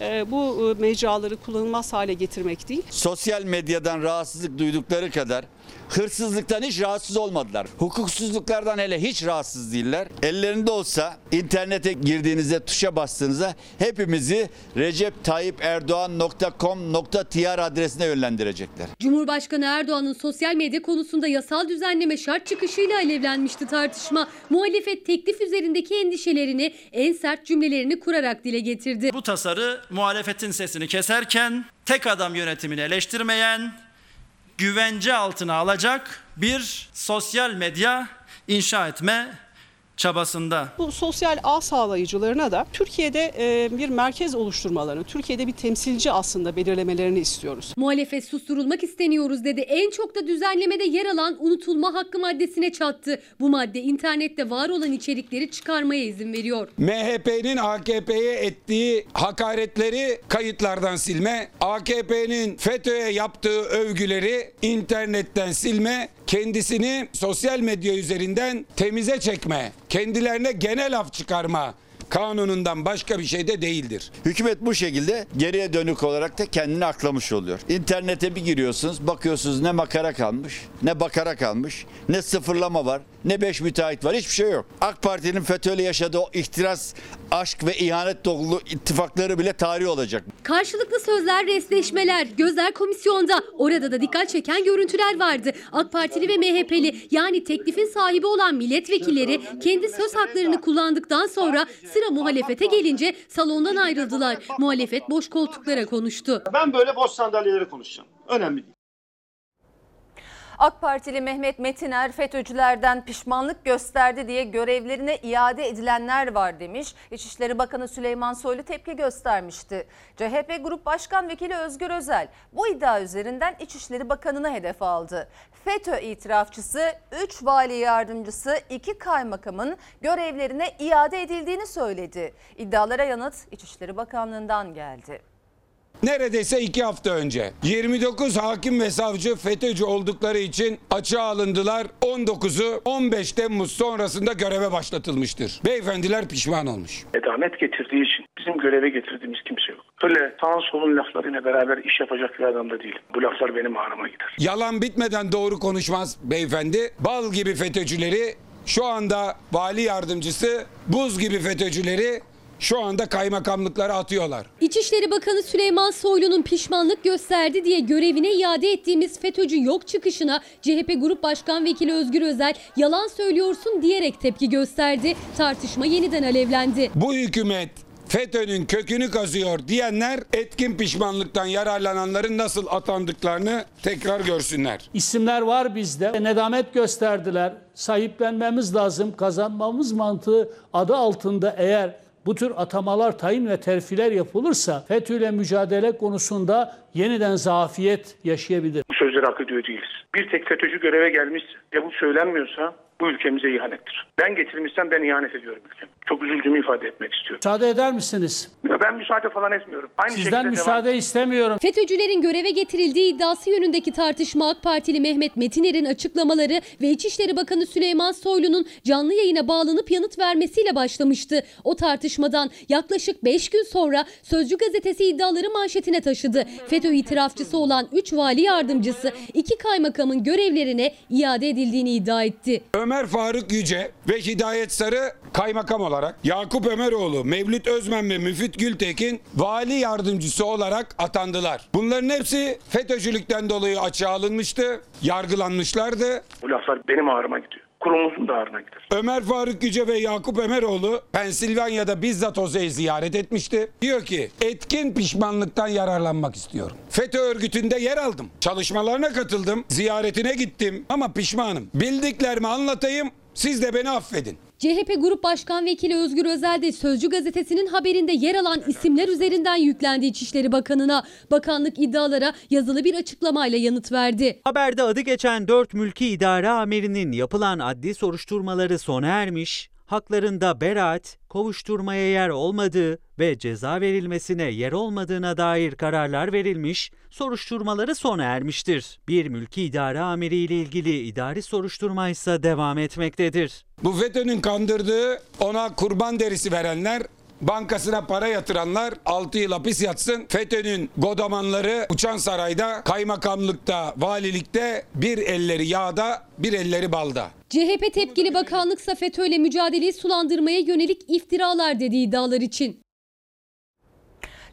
e, bu e, mecraları kullanılmaz hale getirmek değil. Sosyal medyadan rahatsızlık duydukları kadar hırsızlıktan hiç rahatsız olmadılar. Hukuksuzluklardan hele hiç rahatsız değiller. Ellerinde olsa internete girdiğinizde tuşa bastığınızda hepimizi receptayyip.erdoğan.com.tr adresine yönlendirecekler. Cumhurbaşkanı Erdoğan'ın sosyal medya konusunda yasal düzenleme şart çıkışıyla alevlenmişti tartışma. Muhalefet teklif üzerindeki endişelerini en sert cümlelerini kurarak dile getirdi. Bu tasarı muhalefetin sesini keserken tek adam yönetimini eleştirmeyen, güvence altına alacak bir sosyal medya inşa etme çabasında. Bu sosyal ağ sağlayıcılarına da Türkiye'de e, bir merkez oluşturmalarını, Türkiye'de bir temsilci aslında belirlemelerini istiyoruz. Muhalefet susturulmak isteniyoruz dedi. En çok da düzenlemede yer alan unutulma hakkı maddesine çattı. Bu madde internette var olan içerikleri çıkarmaya izin veriyor. MHP'nin AKP'ye ettiği hakaretleri kayıtlardan silme, AKP'nin FETÖ'ye yaptığı övgüleri internetten silme, kendisini sosyal medya üzerinden temize çekme, kendilerine genel af çıkarma kanunundan başka bir şey de değildir. Hükümet bu şekilde geriye dönük olarak da kendini aklamış oluyor. İnternete bir giriyorsunuz, bakıyorsunuz ne makara kalmış, ne bakara kalmış, ne sıfırlama var, ne beş müteahhit var, hiçbir şey yok. AK Parti'nin FETÖ'yle yaşadığı o ihtiras, aşk ve ihanet dolu ittifakları bile tarih olacak. Karşılıklı sözler, resleşmeler, gözler komisyonda. Orada da dikkat çeken görüntüler vardı. AK Partili ve MHP'li yani teklifin sahibi olan milletvekilleri kendi söz haklarını kullandıktan sonra sıra muhalefete gelince salondan ayrıldılar. Muhalefet boş koltuklara konuştu. Ben böyle boş sandalyeleri konuşacağım. Önemli değil. AK Partili Mehmet Metiner FETÖ'cülerden pişmanlık gösterdi diye görevlerine iade edilenler var demiş. İçişleri Bakanı Süleyman Soylu tepki göstermişti. CHP Grup Başkan Vekili Özgür Özel bu iddia üzerinden İçişleri Bakanı'na hedef aldı. FETÖ itirafçısı 3 vali yardımcısı 2 kaymakamın görevlerine iade edildiğini söyledi. İddialara yanıt İçişleri Bakanlığı'ndan geldi. Neredeyse iki hafta önce 29 hakim ve savcı FETÖ'cü oldukları için açığa alındılar. 19'u 15 Temmuz sonrasında göreve başlatılmıştır. Beyefendiler pişman olmuş. Edamet getirdiği için bizim göreve getirdiğimiz kimse yok. Öyle sağın solun laflarıyla beraber iş yapacak bir adam da değilim. Bu laflar benim ağrıma gider. Yalan bitmeden doğru konuşmaz beyefendi. Bal gibi FETÖ'cüleri şu anda vali yardımcısı, buz gibi FETÖ'cüleri şu anda kaymakamlıklara atıyorlar. İçişleri Bakanı Süleyman Soylu'nun pişmanlık gösterdi diye görevine iade ettiğimiz FETÖ'cü yok çıkışına CHP Grup Başkan Vekili Özgür Özel yalan söylüyorsun diyerek tepki gösterdi. Tartışma yeniden alevlendi. Bu hükümet FETÖ'nün kökünü kazıyor diyenler etkin pişmanlıktan yararlananların nasıl atandıklarını tekrar görsünler. İsimler var bizde. Nedamet gösterdiler. Sahiplenmemiz lazım. Kazanmamız mantığı adı altında eğer bu tür atamalar, tayin ve terfiler yapılırsa FETÖ ile mücadele konusunda yeniden zafiyet yaşayabilir. Bu sözleri hak ediyor değiliz. Bir tek FETÖ'cü göreve gelmişse ve bu söylenmiyorsa bu ülkemize ihanettir. Ben getirmişsem ben ihanet ediyorum ülkeme. Çok üzüldüğümü ifade etmek istiyorum. Müsaade eder misiniz? Ya ben müsaade falan etmiyorum. Aynı Sizden şekilde müsaade devam. istemiyorum. FETÖ'cülerin göreve getirildiği iddiası yönündeki tartışma AK Partili Mehmet Metiner'in açıklamaları ve İçişleri Bakanı Süleyman Soylu'nun canlı yayına bağlanıp yanıt vermesiyle başlamıştı. O tartışmadan yaklaşık 5 gün sonra Sözcü gazetesi iddiaları manşetine taşıdı. FETÖ itirafçısı olan 3 vali yardımcısı 2 kaymakamın görevlerine iade edildiğini iddia etti. Ömer Faruk Yüce ve Hidayet Sarı kaymakam olarak, Yakup Ömeroğlu, Mevlüt Özmen ve Müfit Gültekin vali yardımcısı olarak atandılar. Bunların hepsi FETÖ'cülükten dolayı açığa alınmıştı, yargılanmışlardı. Bu laflar benim ağrıma gidiyor. Kurumumuzun da gider. Ömer Faruk Yüce ve Yakup Ömeroğlu Pensilvanya'da bizzat Oze'yi ziyaret etmişti. Diyor ki etkin pişmanlıktan yararlanmak istiyorum. FETÖ örgütünde yer aldım. Çalışmalarına katıldım. Ziyaretine gittim ama pişmanım. Bildiklerimi anlatayım siz de beni affedin. CHP Grup Başkan Vekili Özgür Özel de Sözcü gazetesinin haberinde yer alan isimler üzerinden yüklendi İçişleri Bakanı'na. Bakanlık iddialara yazılı bir açıklamayla yanıt verdi. Haberde adı geçen 4 mülki idare amirinin yapılan adli soruşturmaları sona ermiş, haklarında beraat, kovuşturmaya yer olmadığı ve ceza verilmesine yer olmadığına dair kararlar verilmiş, soruşturmaları sona ermiştir. Bir mülki idare amiriyle ilgili idari soruşturma ise devam etmektedir. Bu FETÖ'nün kandırdığı ona kurban derisi verenler Bankasına para yatıranlar 6 yıl hapis yatsın. FETÖ'nün godamanları Uçan Saray'da, kaymakamlıkta, valilikte bir elleri yağda, bir elleri balda. CHP tepkili bakanlıksa FETÖ'yle mücadeleyi sulandırmaya yönelik iftiralar dediği iddialar için.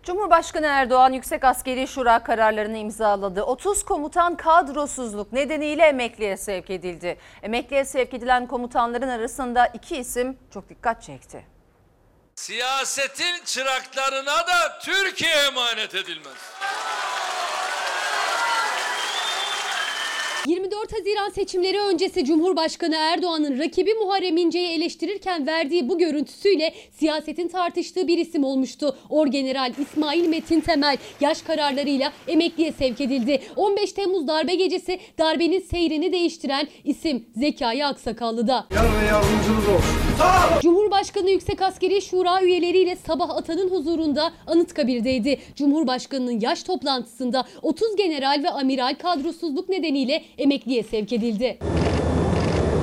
Cumhurbaşkanı Erdoğan Yüksek Askeri Şura kararlarını imzaladı. 30 komutan kadrosuzluk nedeniyle emekliye sevk edildi. Emekliye sevk edilen komutanların arasında iki isim çok dikkat çekti. Siyasetin çıraklarına da Türkiye emanet edilmez. 24 Haziran seçimleri öncesi Cumhurbaşkanı Erdoğan'ın rakibi Muharrem İnce'yi eleştirirken verdiği bu görüntüsüyle siyasetin tartıştığı bir isim olmuştu. Orgeneral İsmail Metin Temel yaş kararlarıyla emekliye sevk edildi. 15 Temmuz darbe gecesi darbenin seyrini değiştiren isim Zekai Aksakallı'da. Cumhurbaşkanı Yüksek Askeri Şura üyeleriyle sabah atanın huzurunda Anıtkabir'deydi. Cumhurbaşkanının yaş toplantısında 30 general ve amiral kadrosuzluk nedeniyle emekliye sevk edildi.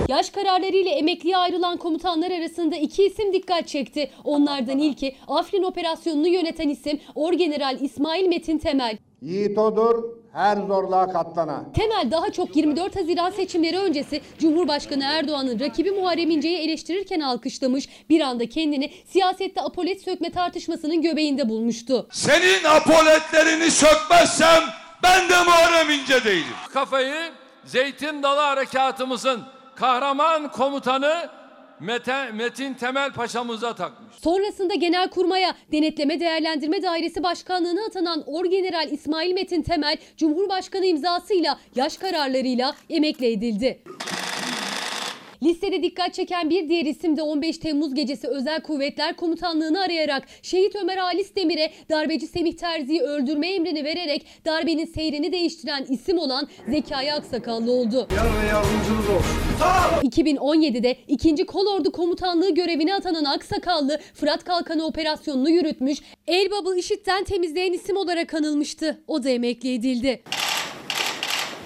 Yaş kararlarıyla emekliye ayrılan komutanlar arasında iki isim dikkat çekti. Onlardan ilki Afrin operasyonunu yöneten isim Orgeneral İsmail Metin Temel. Yiğit odur, her zorluğa katlanan. Temel daha çok 24 Haziran seçimleri öncesi Cumhurbaşkanı Erdoğan'ın rakibi Muharrem İnce'yi eleştirirken alkışlamış, bir anda kendini siyasette apolet sökme tartışmasının göbeğinde bulmuştu. Senin apoletlerini sökmezsem ben de Muharrem İnce değilim. Kafayı Zeytin Dalı Harekatımızın kahraman komutanı Mete, Metin Temel Paşa'mıza takmış. Sonrasında Genelkurmay'a Denetleme Değerlendirme Dairesi Başkanlığı'na atanan Orgeneral İsmail Metin Temel, Cumhurbaşkanı imzasıyla yaş kararlarıyla emekli edildi. Listede dikkat çeken bir diğer isim de 15 Temmuz gecesi Özel Kuvvetler Komutanlığı'nı arayarak Şehit Ömer Halis Demir'e darbeci Semih Terzi'yi öldürme emrini vererek darbenin seyrini değiştiren isim olan Zekai Aksakallı oldu. 2017'de 2. Kolordu Komutanlığı görevine atanan Aksakallı Fırat Kalkanı operasyonunu yürütmüş, Elbab'ı IŞİD'den temizleyen isim olarak anılmıştı. O da emekli edildi.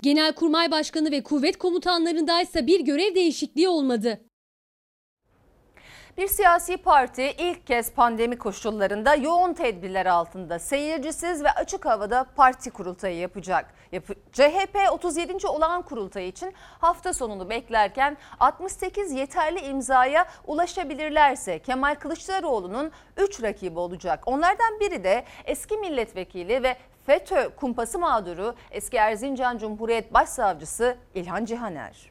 Genelkurmay Başkanı ve kuvvet komutanlarındaysa bir görev değişikliği olmadı. Bir siyasi parti ilk kez pandemi koşullarında yoğun tedbirler altında seyircisiz ve açık havada parti kurultayı yapacak. CHP 37. olağan kurultayı için hafta sonunu beklerken 68 yeterli imzaya ulaşabilirlerse Kemal Kılıçdaroğlu'nun 3 rakibi olacak. Onlardan biri de eski milletvekili ve FETÖ kumpası mağduru eski Erzincan Cumhuriyet Başsavcısı İlhan Cihaner.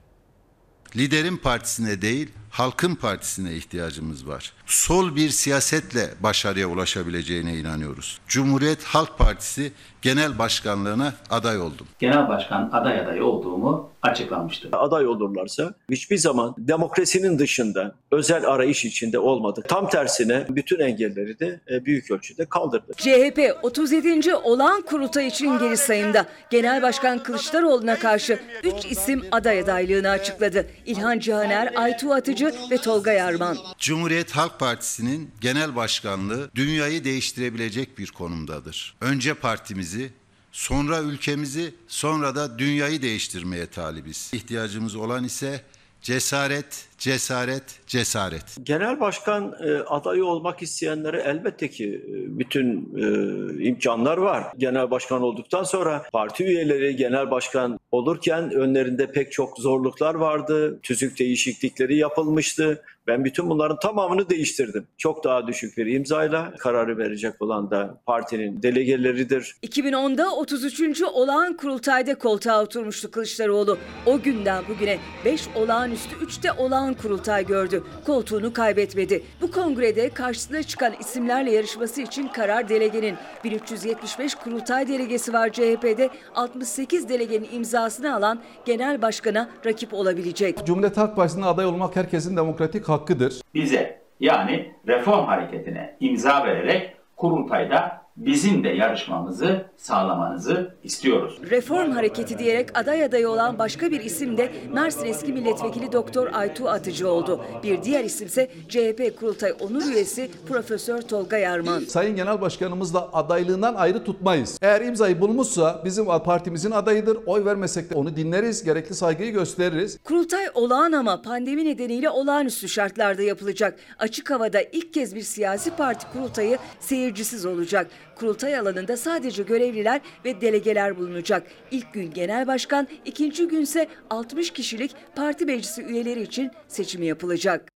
Liderin partisine değil, halkın partisine ihtiyacımız var. Sol bir siyasetle başarıya ulaşabileceğine inanıyoruz. Cumhuriyet Halk Partisi Genel Başkanlığına aday oldum. Genel Başkan aday adayı olduğumu açıklamıştı. Aday olurlarsa hiçbir zaman demokrasinin dışında özel arayış içinde olmadı. Tam tersine bütün engelleri de e, büyük ölçüde kaldırdı. CHP 37. olağan kurultay için geri sayımda. Genel Başkan Kılıçdaroğlu'na karşı 3 isim aday adaylığını açıkladı. İlhan Cihaner, Aytu Atıcı ve Tolga Yarman. Cumhuriyet Halk Partisi'nin genel başkanlığı dünyayı değiştirebilecek bir konumdadır. Önce partimizi, sonra ülkemizi, sonra da dünyayı değiştirmeye talibiz. İhtiyacımız olan ise cesaret, cesaret, cesaret. Genel başkan e, adayı olmak isteyenlere elbette ki e, bütün e, imkanlar var. Genel başkan olduktan sonra parti üyeleri genel başkan olurken önlerinde pek çok zorluklar vardı. Tüzük değişiklikleri yapılmıştı. Ben bütün bunların tamamını değiştirdim. Çok daha düşük bir imzayla kararı verecek olan da partinin delegeleridir. 2010'da 33. olağan kurultayda koltuğa oturmuştu Kılıçdaroğlu. O günden bugüne 5 olağanüstü 3 de olağan kurultay gördü. Koltuğunu kaybetmedi. Bu kongrede karşısına çıkan isimlerle yarışması için karar delegenin 1375 kurultay delegesi var CHP'de 68 delegenin imza imzasını alan genel başkana rakip olabilecek. Cumhuriyet Halk Partisi'ne aday olmak herkesin demokratik hakkıdır. Bize yani reform hareketine imza vererek kurultayda bizim de yarışmamızı sağlamanızı istiyoruz. Reform hareketi diyerek aday adayı olan başka bir isim de Mersin eski milletvekili Doktor Aytu Atıcı oldu. Bir diğer isimse CHP kurultay onur üyesi Profesör Tolga Yarman. Sayın Genel Başkanımız da adaylığından ayrı tutmayız. Eğer imzayı bulmuşsa bizim partimizin adayıdır. Oy vermesek de onu dinleriz, gerekli saygıyı gösteririz. Kurultay olağan ama pandemi nedeniyle olağanüstü şartlarda yapılacak. Açık havada ilk kez bir siyasi parti kurultayı seyircisiz olacak. Kurultay alanında sadece görevliler ve delegeler bulunacak. İlk gün genel başkan, ikinci günse 60 kişilik parti meclisi üyeleri için seçimi yapılacak.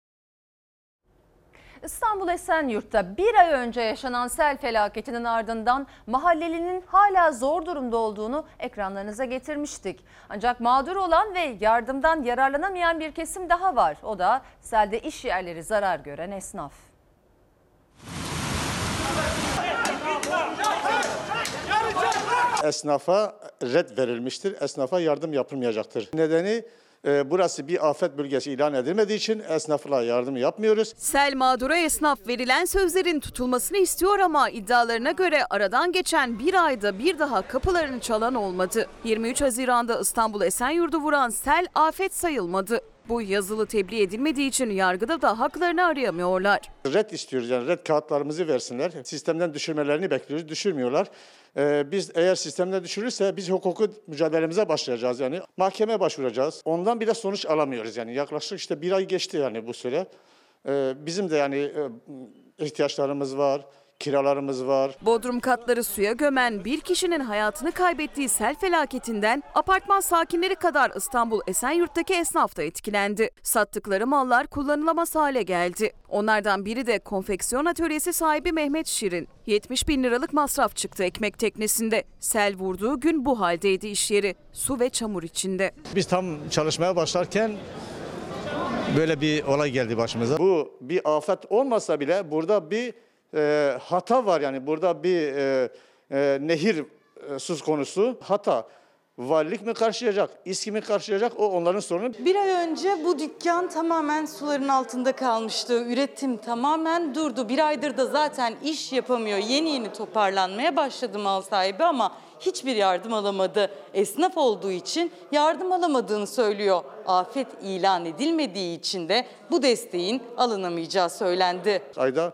İstanbul Esenyurt'ta bir ay önce yaşanan sel felaketinin ardından mahallelinin hala zor durumda olduğunu ekranlarınıza getirmiştik. Ancak mağdur olan ve yardımdan yararlanamayan bir kesim daha var. O da selde iş yerleri zarar gören esnaf. Esnafa red verilmiştir. Esnafa yardım yapılmayacaktır. Nedeni e, burası bir afet bölgesi ilan edilmediği için esnafla yardım yapmıyoruz. Sel mağdura esnaf verilen sözlerin tutulmasını istiyor ama iddialarına göre aradan geçen bir ayda bir daha kapılarını çalan olmadı. 23 Haziran'da İstanbul Esenyurt'u vuran sel afet sayılmadı. Bu yazılı tebliğ edilmediği için yargıda da haklarını arayamıyorlar. Red istiyoruz yani red kağıtlarımızı versinler. Sistemden düşürmelerini bekliyoruz. Düşürmüyorlar. Ee, biz eğer sistemden düşürürse biz hukuku mücadelemize başlayacağız yani. Mahkemeye başvuracağız. Ondan bile sonuç alamıyoruz yani. Yaklaşık işte bir ay geçti yani bu süre. Ee, bizim de yani e, ihtiyaçlarımız var. Kiralarımız var. Bodrum katları suya gömen bir kişinin hayatını kaybettiği sel felaketinden apartman sakinleri kadar İstanbul Esenyurt'taki esnaf da etkilendi. Sattıkları mallar kullanılamaz hale geldi. Onlardan biri de konfeksiyon atölyesi sahibi Mehmet Şirin. 70 bin liralık masraf çıktı ekmek teknesinde. Sel vurduğu gün bu haldeydi iş yeri. Su ve çamur içinde. Biz tam çalışmaya başlarken böyle bir olay geldi başımıza. Bu bir afet olmasa bile burada bir e, hata var yani burada bir e, e, nehir e, söz konusu hata. Valilik mi karşılayacak, İSKİ mi karşılayacak o onların sorunu. Bir ay önce bu dükkan tamamen suların altında kalmıştı. Üretim tamamen durdu. Bir aydır da zaten iş yapamıyor. Yeni yeni toparlanmaya başladı mal sahibi ama hiçbir yardım alamadı. Esnaf olduğu için yardım alamadığını söylüyor. Afet ilan edilmediği için de bu desteğin alınamayacağı söylendi. Ayda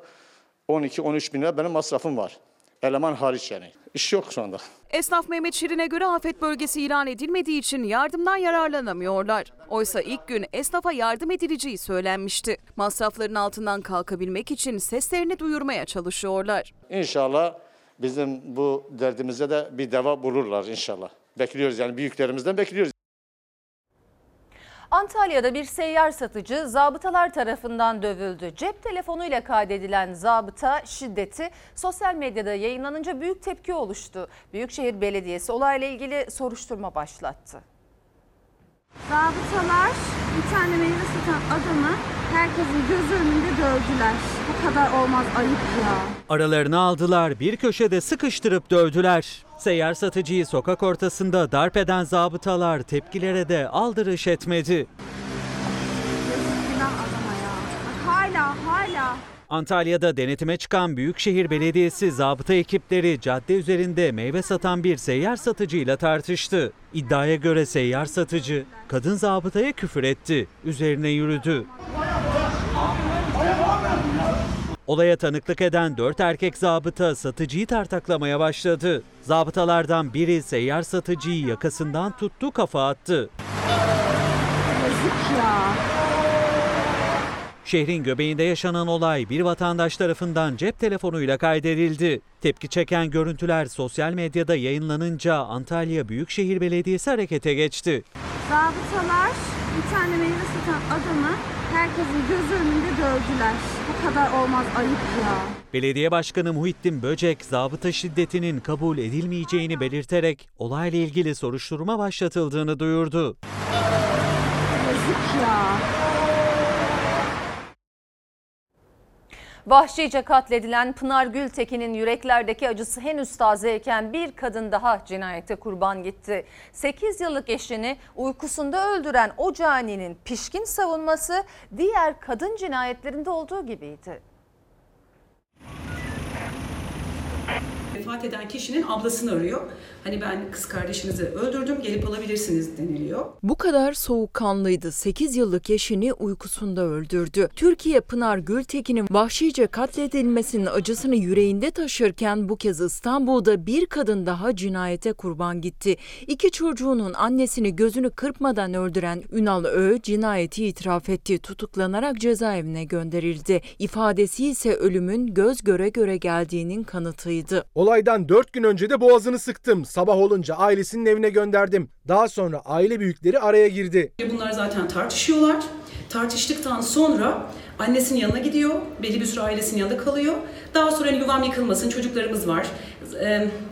12-13 bin lira benim masrafım var. Eleman hariç yani. İş yok şu anda. Esnaf Mehmet Şirin'e göre afet bölgesi ilan edilmediği için yardımdan yararlanamıyorlar. Oysa ilk gün esnafa yardım edileceği söylenmişti. Masrafların altından kalkabilmek için seslerini duyurmaya çalışıyorlar. İnşallah bizim bu derdimize de bir deva bulurlar inşallah. Bekliyoruz yani büyüklerimizden bekliyoruz. Antalya'da bir seyyar satıcı zabıtalar tarafından dövüldü. Cep telefonuyla kaydedilen zabıta şiddeti sosyal medyada yayınlanınca büyük tepki oluştu. Büyükşehir Belediyesi olayla ilgili soruşturma başlattı. Zabıtalar bir tane meyve satan adamı herkesin göz önünde dövdüler. Bu kadar olmaz ayıp ya. Aralarını aldılar, bir köşede sıkıştırıp dövdüler. Seyyar satıcıyı sokak ortasında darp eden zabıtalar tepkilere de aldırış etmedi. Hala hala. Antalya'da denetime çıkan Büyükşehir Belediyesi zabıta ekipleri cadde üzerinde meyve satan bir seyyar satıcıyla tartıştı. İddiaya göre seyyar satıcı kadın zabıtaya küfür etti, üzerine yürüdü. Olaya tanıklık eden dört erkek zabıta satıcıyı tartaklamaya başladı. Zabıtalardan biri seyyar satıcıyı yakasından tuttu kafa attı. Yazık ya. Şehrin göbeğinde yaşanan olay bir vatandaş tarafından cep telefonuyla kaydedildi. Tepki çeken görüntüler sosyal medyada yayınlanınca Antalya Büyükşehir Belediyesi harekete geçti. Zabıtalar bir tane meyve satan adamı herkesin göz önünde dövdüler. Bu kadar olmaz ayıp ya. Belediye Başkanı Muhittin Böcek zabıta şiddetinin kabul edilmeyeceğini belirterek olayla ilgili soruşturma başlatıldığını duyurdu. Yazık ya. Vahşice katledilen Pınar Gültekin'in yüreklerdeki acısı henüz tazeyken bir kadın daha cinayete kurban gitti. 8 yıllık eşini uykusunda öldüren o caninin pişkin savunması diğer kadın cinayetlerinde olduğu gibiydi. Vefat eden kişinin ablasını arıyor. Hani ben kız kardeşinizi öldürdüm gelip alabilirsiniz deniliyor. Bu kadar soğukkanlıydı. 8 yıllık eşini uykusunda öldürdü. Türkiye Pınar Gültekin'in vahşice katledilmesinin acısını yüreğinde taşırken bu kez İstanbul'da bir kadın daha cinayete kurban gitti. İki çocuğunun annesini gözünü kırpmadan öldüren Ünal Ö cinayeti itiraf etti. Tutuklanarak cezaevine gönderildi. İfadesi ise ölümün göz göre göre geldiğinin kanıtıydı. Olaydan 4 gün önce de boğazını sıktım. Sabah olunca ailesinin evine gönderdim. Daha sonra aile büyükleri araya girdi. Bunlar zaten tartışıyorlar. Tartıştıktan sonra annesinin yanına gidiyor. Belli bir süre ailesinin yanında kalıyor. Daha sonra hani yuvam yıkılmasın çocuklarımız var.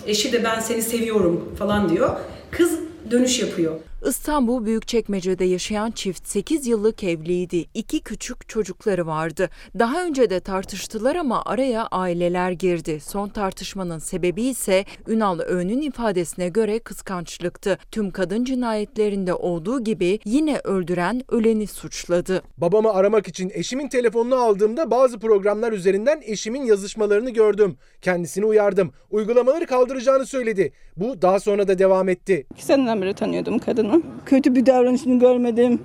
Eşi de ben seni seviyorum falan diyor. Kız dönüş yapıyor. İstanbul Büyükçekmece'de yaşayan çift 8 yıllık evliydi. İki küçük çocukları vardı. Daha önce de tartıştılar ama araya aileler girdi. Son tartışmanın sebebi ise Ünal Öğün'ün ifadesine göre kıskançlıktı. Tüm kadın cinayetlerinde olduğu gibi yine öldüren öleni suçladı. Babamı aramak için eşimin telefonunu aldığımda bazı programlar üzerinden eşimin yazışmalarını gördüm. Kendisini uyardım. Uygulamaları kaldıracağını söyledi. Bu daha sonra da devam etti. İki seneden beri tanıyordum kadını. Kötü bir davranışını görmedim.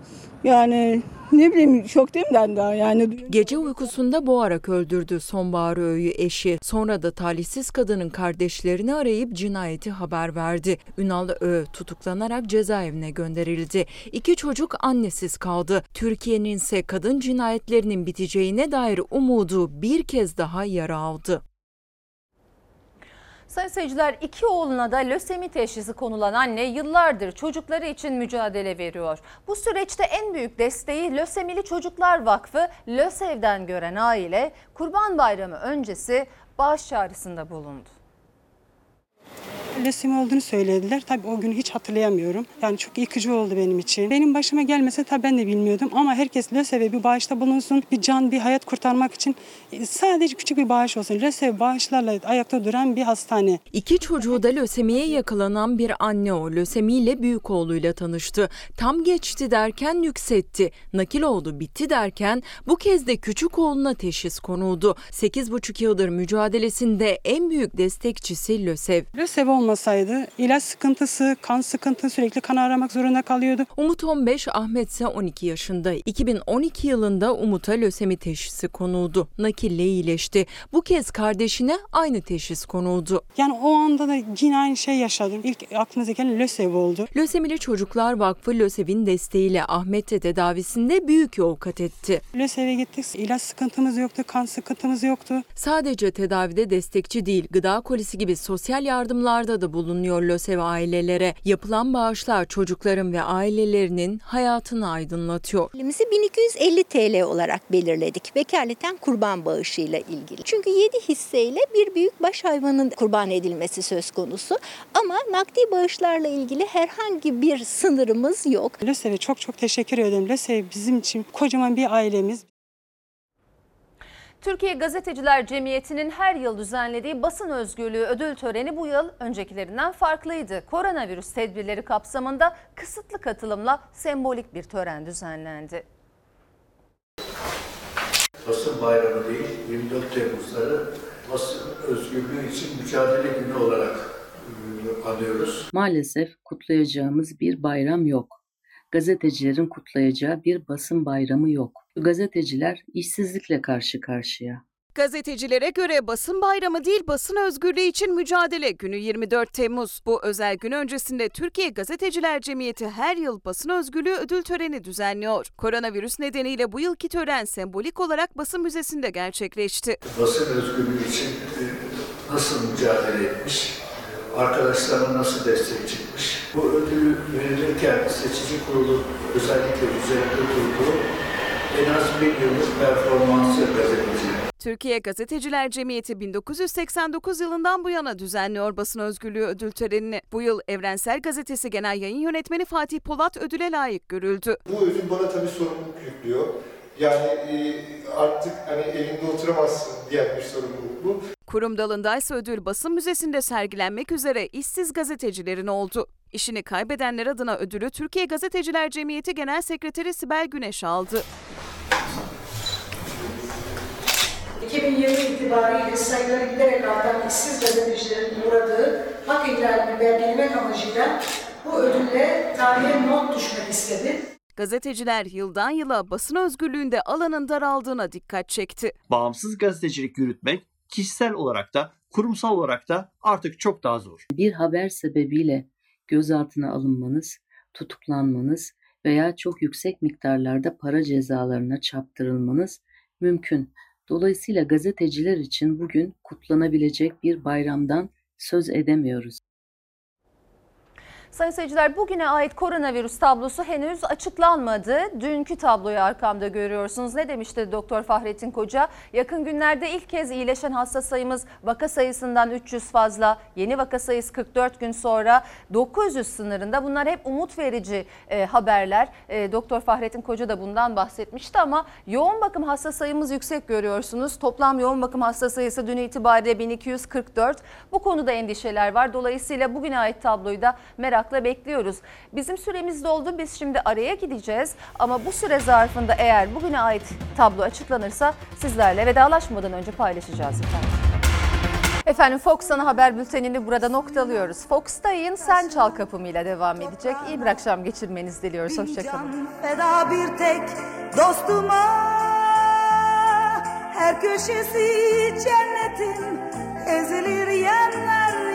Yani ne bileyim şoktayım daha yani. Gece uykusunda boğarak öldürdü Sonbahar Öğü'yü eşi. Sonra da talihsiz kadının kardeşlerini arayıp cinayeti haber verdi. Ünal Ö tutuklanarak cezaevine gönderildi. İki çocuk annesiz kaldı. Türkiye'nin ise kadın cinayetlerinin biteceğine dair umudu bir kez daha yara aldı. Sayın seyirciler iki oğluna da lösemi teşhisi konulan anne yıllardır çocukları için mücadele veriyor. Bu süreçte en büyük desteği Lösemili Çocuklar Vakfı LÖSEV'den gören aile Kurban Bayramı öncesi bağış çağrısında bulundu. Lösemi olduğunu söylediler. Tabii o günü hiç hatırlayamıyorum. Yani çok yıkıcı oldu benim için. Benim başıma gelmese tabii ben de bilmiyordum. Ama herkes LÖSEV'e bir bağışta bulunsun. Bir can, bir hayat kurtarmak için sadece küçük bir bağış olsun. LÖSEV bağışlarla ayakta duran bir hastane. İki çocuğu da lösemiye yakalanan bir anne o. Lösemiyle büyük oğluyla tanıştı. Tam geçti derken yükseltti. Nakil oldu bitti derken bu kez de küçük oğluna teşhis konuldu. 8,5 yıldır mücadelesinde en büyük destekçisi LÖSEV. LÖSEV olmasaydı ilaç sıkıntısı, kan sıkıntısı sürekli kan aramak zorunda kalıyordu. Umut 15, Ahmet ise 12 yaşında. 2012 yılında Umut'a lösemi teşhisi konuldu. Nakille iyileşti. Bu kez kardeşine aynı teşhis konuldu. Yani o anda da yine aynı şey yaşadım. İlk aklınıza gelen LÖSEV oldu. Lösemili Çocuklar Vakfı LÖSEV'in desteğiyle Ahmet de tedavisinde büyük yol kat etti. LÖSEV'e gittik. İlaç sıkıntımız yoktu, kan sıkıntımız yoktu. Sadece tedavide destekçi değil, gıda kolisi gibi sosyal yardımlarda da bulunuyor LÖSEV ailelere. Yapılan bağışlar çocukların ve ailelerinin hayatını aydınlatıyor. Elimizi 1250 TL olarak belirledik. Vekaleten kurban bağışıyla ilgili. Çünkü 7 hisseyle bir büyük baş hayvanın kurban edilmesi söz konusu. Ama nakdi bağışlarla ilgili herhangi bir sınırımız yok. LÖSEV'e çok çok teşekkür ederim. LÖSEV bizim için kocaman bir ailemiz. Türkiye Gazeteciler Cemiyeti'nin her yıl düzenlediği basın özgürlüğü ödül töreni bu yıl öncekilerinden farklıydı. Koronavirüs tedbirleri kapsamında kısıtlı katılımla sembolik bir tören düzenlendi. Basın bayramı değil, 24 Temmuz'ları basın özgürlüğü için mücadele günü olarak e, anıyoruz. Maalesef kutlayacağımız bir bayram yok. Gazetecilerin kutlayacağı bir basın bayramı yok. Gazeteciler işsizlikle karşı karşıya. Gazetecilere göre basın bayramı değil basın özgürlüğü için mücadele günü 24 Temmuz. Bu özel gün öncesinde Türkiye Gazeteciler Cemiyeti her yıl basın özgürlüğü ödül töreni düzenliyor. Koronavirüs nedeniyle bu yılki tören sembolik olarak basın müzesinde gerçekleşti. Basın özgürlüğü için e, nasıl mücadele etmiş, arkadaşlarına nasıl destek çıkmış. Bu ödülü verilirken seçici kurulu özellikle üzerinde durduğu en az bir yıllık performansı gazeteciler. Türkiye Gazeteciler Cemiyeti 1989 yılından bu yana düzenliyor basın özgürlüğü ödül törenini. Bu yıl Evrensel Gazetesi Genel Yayın Yönetmeni Fatih Polat ödüle layık görüldü. Bu ödül bana tabii sorumluluk yüklüyor. Yani e, artık hani evinde oturamazsın diyen bir sorumluluk bu. Kurum dalındaysa ödül basın müzesinde sergilenmek üzere işsiz gazetecilerin oldu. İşini kaybedenler adına ödülü Türkiye Gazeteciler Cemiyeti Genel Sekreteri Sibel Güneş aldı. 2020 itibariyle sayıları giderek artan işsiz gazetecilerin uğradığı hak ihlalini belgelemek amacıyla bu ödülle tarihe not düşmek istedi. Gazeteciler yıldan yıla basın özgürlüğünde alanın daraldığına dikkat çekti. Bağımsız gazetecilik yürütmek kişisel olarak da kurumsal olarak da artık çok daha zor. Bir haber sebebiyle gözaltına alınmanız, tutuklanmanız veya çok yüksek miktarlarda para cezalarına çarptırılmanız mümkün. Dolayısıyla gazeteciler için bugün kutlanabilecek bir bayramdan söz edemiyoruz. Sayın seyirciler bugüne ait koronavirüs tablosu henüz açıklanmadı. Dünkü tabloyu arkamda görüyorsunuz. Ne demişti Doktor Fahrettin Koca? Yakın günlerde ilk kez iyileşen hasta sayımız vaka sayısından 300 fazla. Yeni vaka sayısı 44 gün sonra 900 sınırında. Bunlar hep umut verici e, haberler. E, Doktor Fahrettin Koca da bundan bahsetmişti ama yoğun bakım hasta sayımız yüksek görüyorsunuz. Toplam yoğun bakım hasta sayısı dün itibariyle 1244. Bu konuda endişeler var. Dolayısıyla bugüne ait tabloyu da merak merakla bekliyoruz. Bizim süremiz doldu. Biz şimdi araya gideceğiz. Ama bu süre zarfında eğer bugüne ait tablo açıklanırsa sizlerle vedalaşmadan önce paylaşacağız efendim. Efendim Fox Ana Haber Bülteni'ni burada noktalıyoruz. Fox'ta yayın Sen Çal Kapımı'yla devam edecek. İyi bir akşam geçirmenizi diliyoruz. Hoşçakalın. Feda bir tek dostuma Her köşesi cennetin ezilir yanlar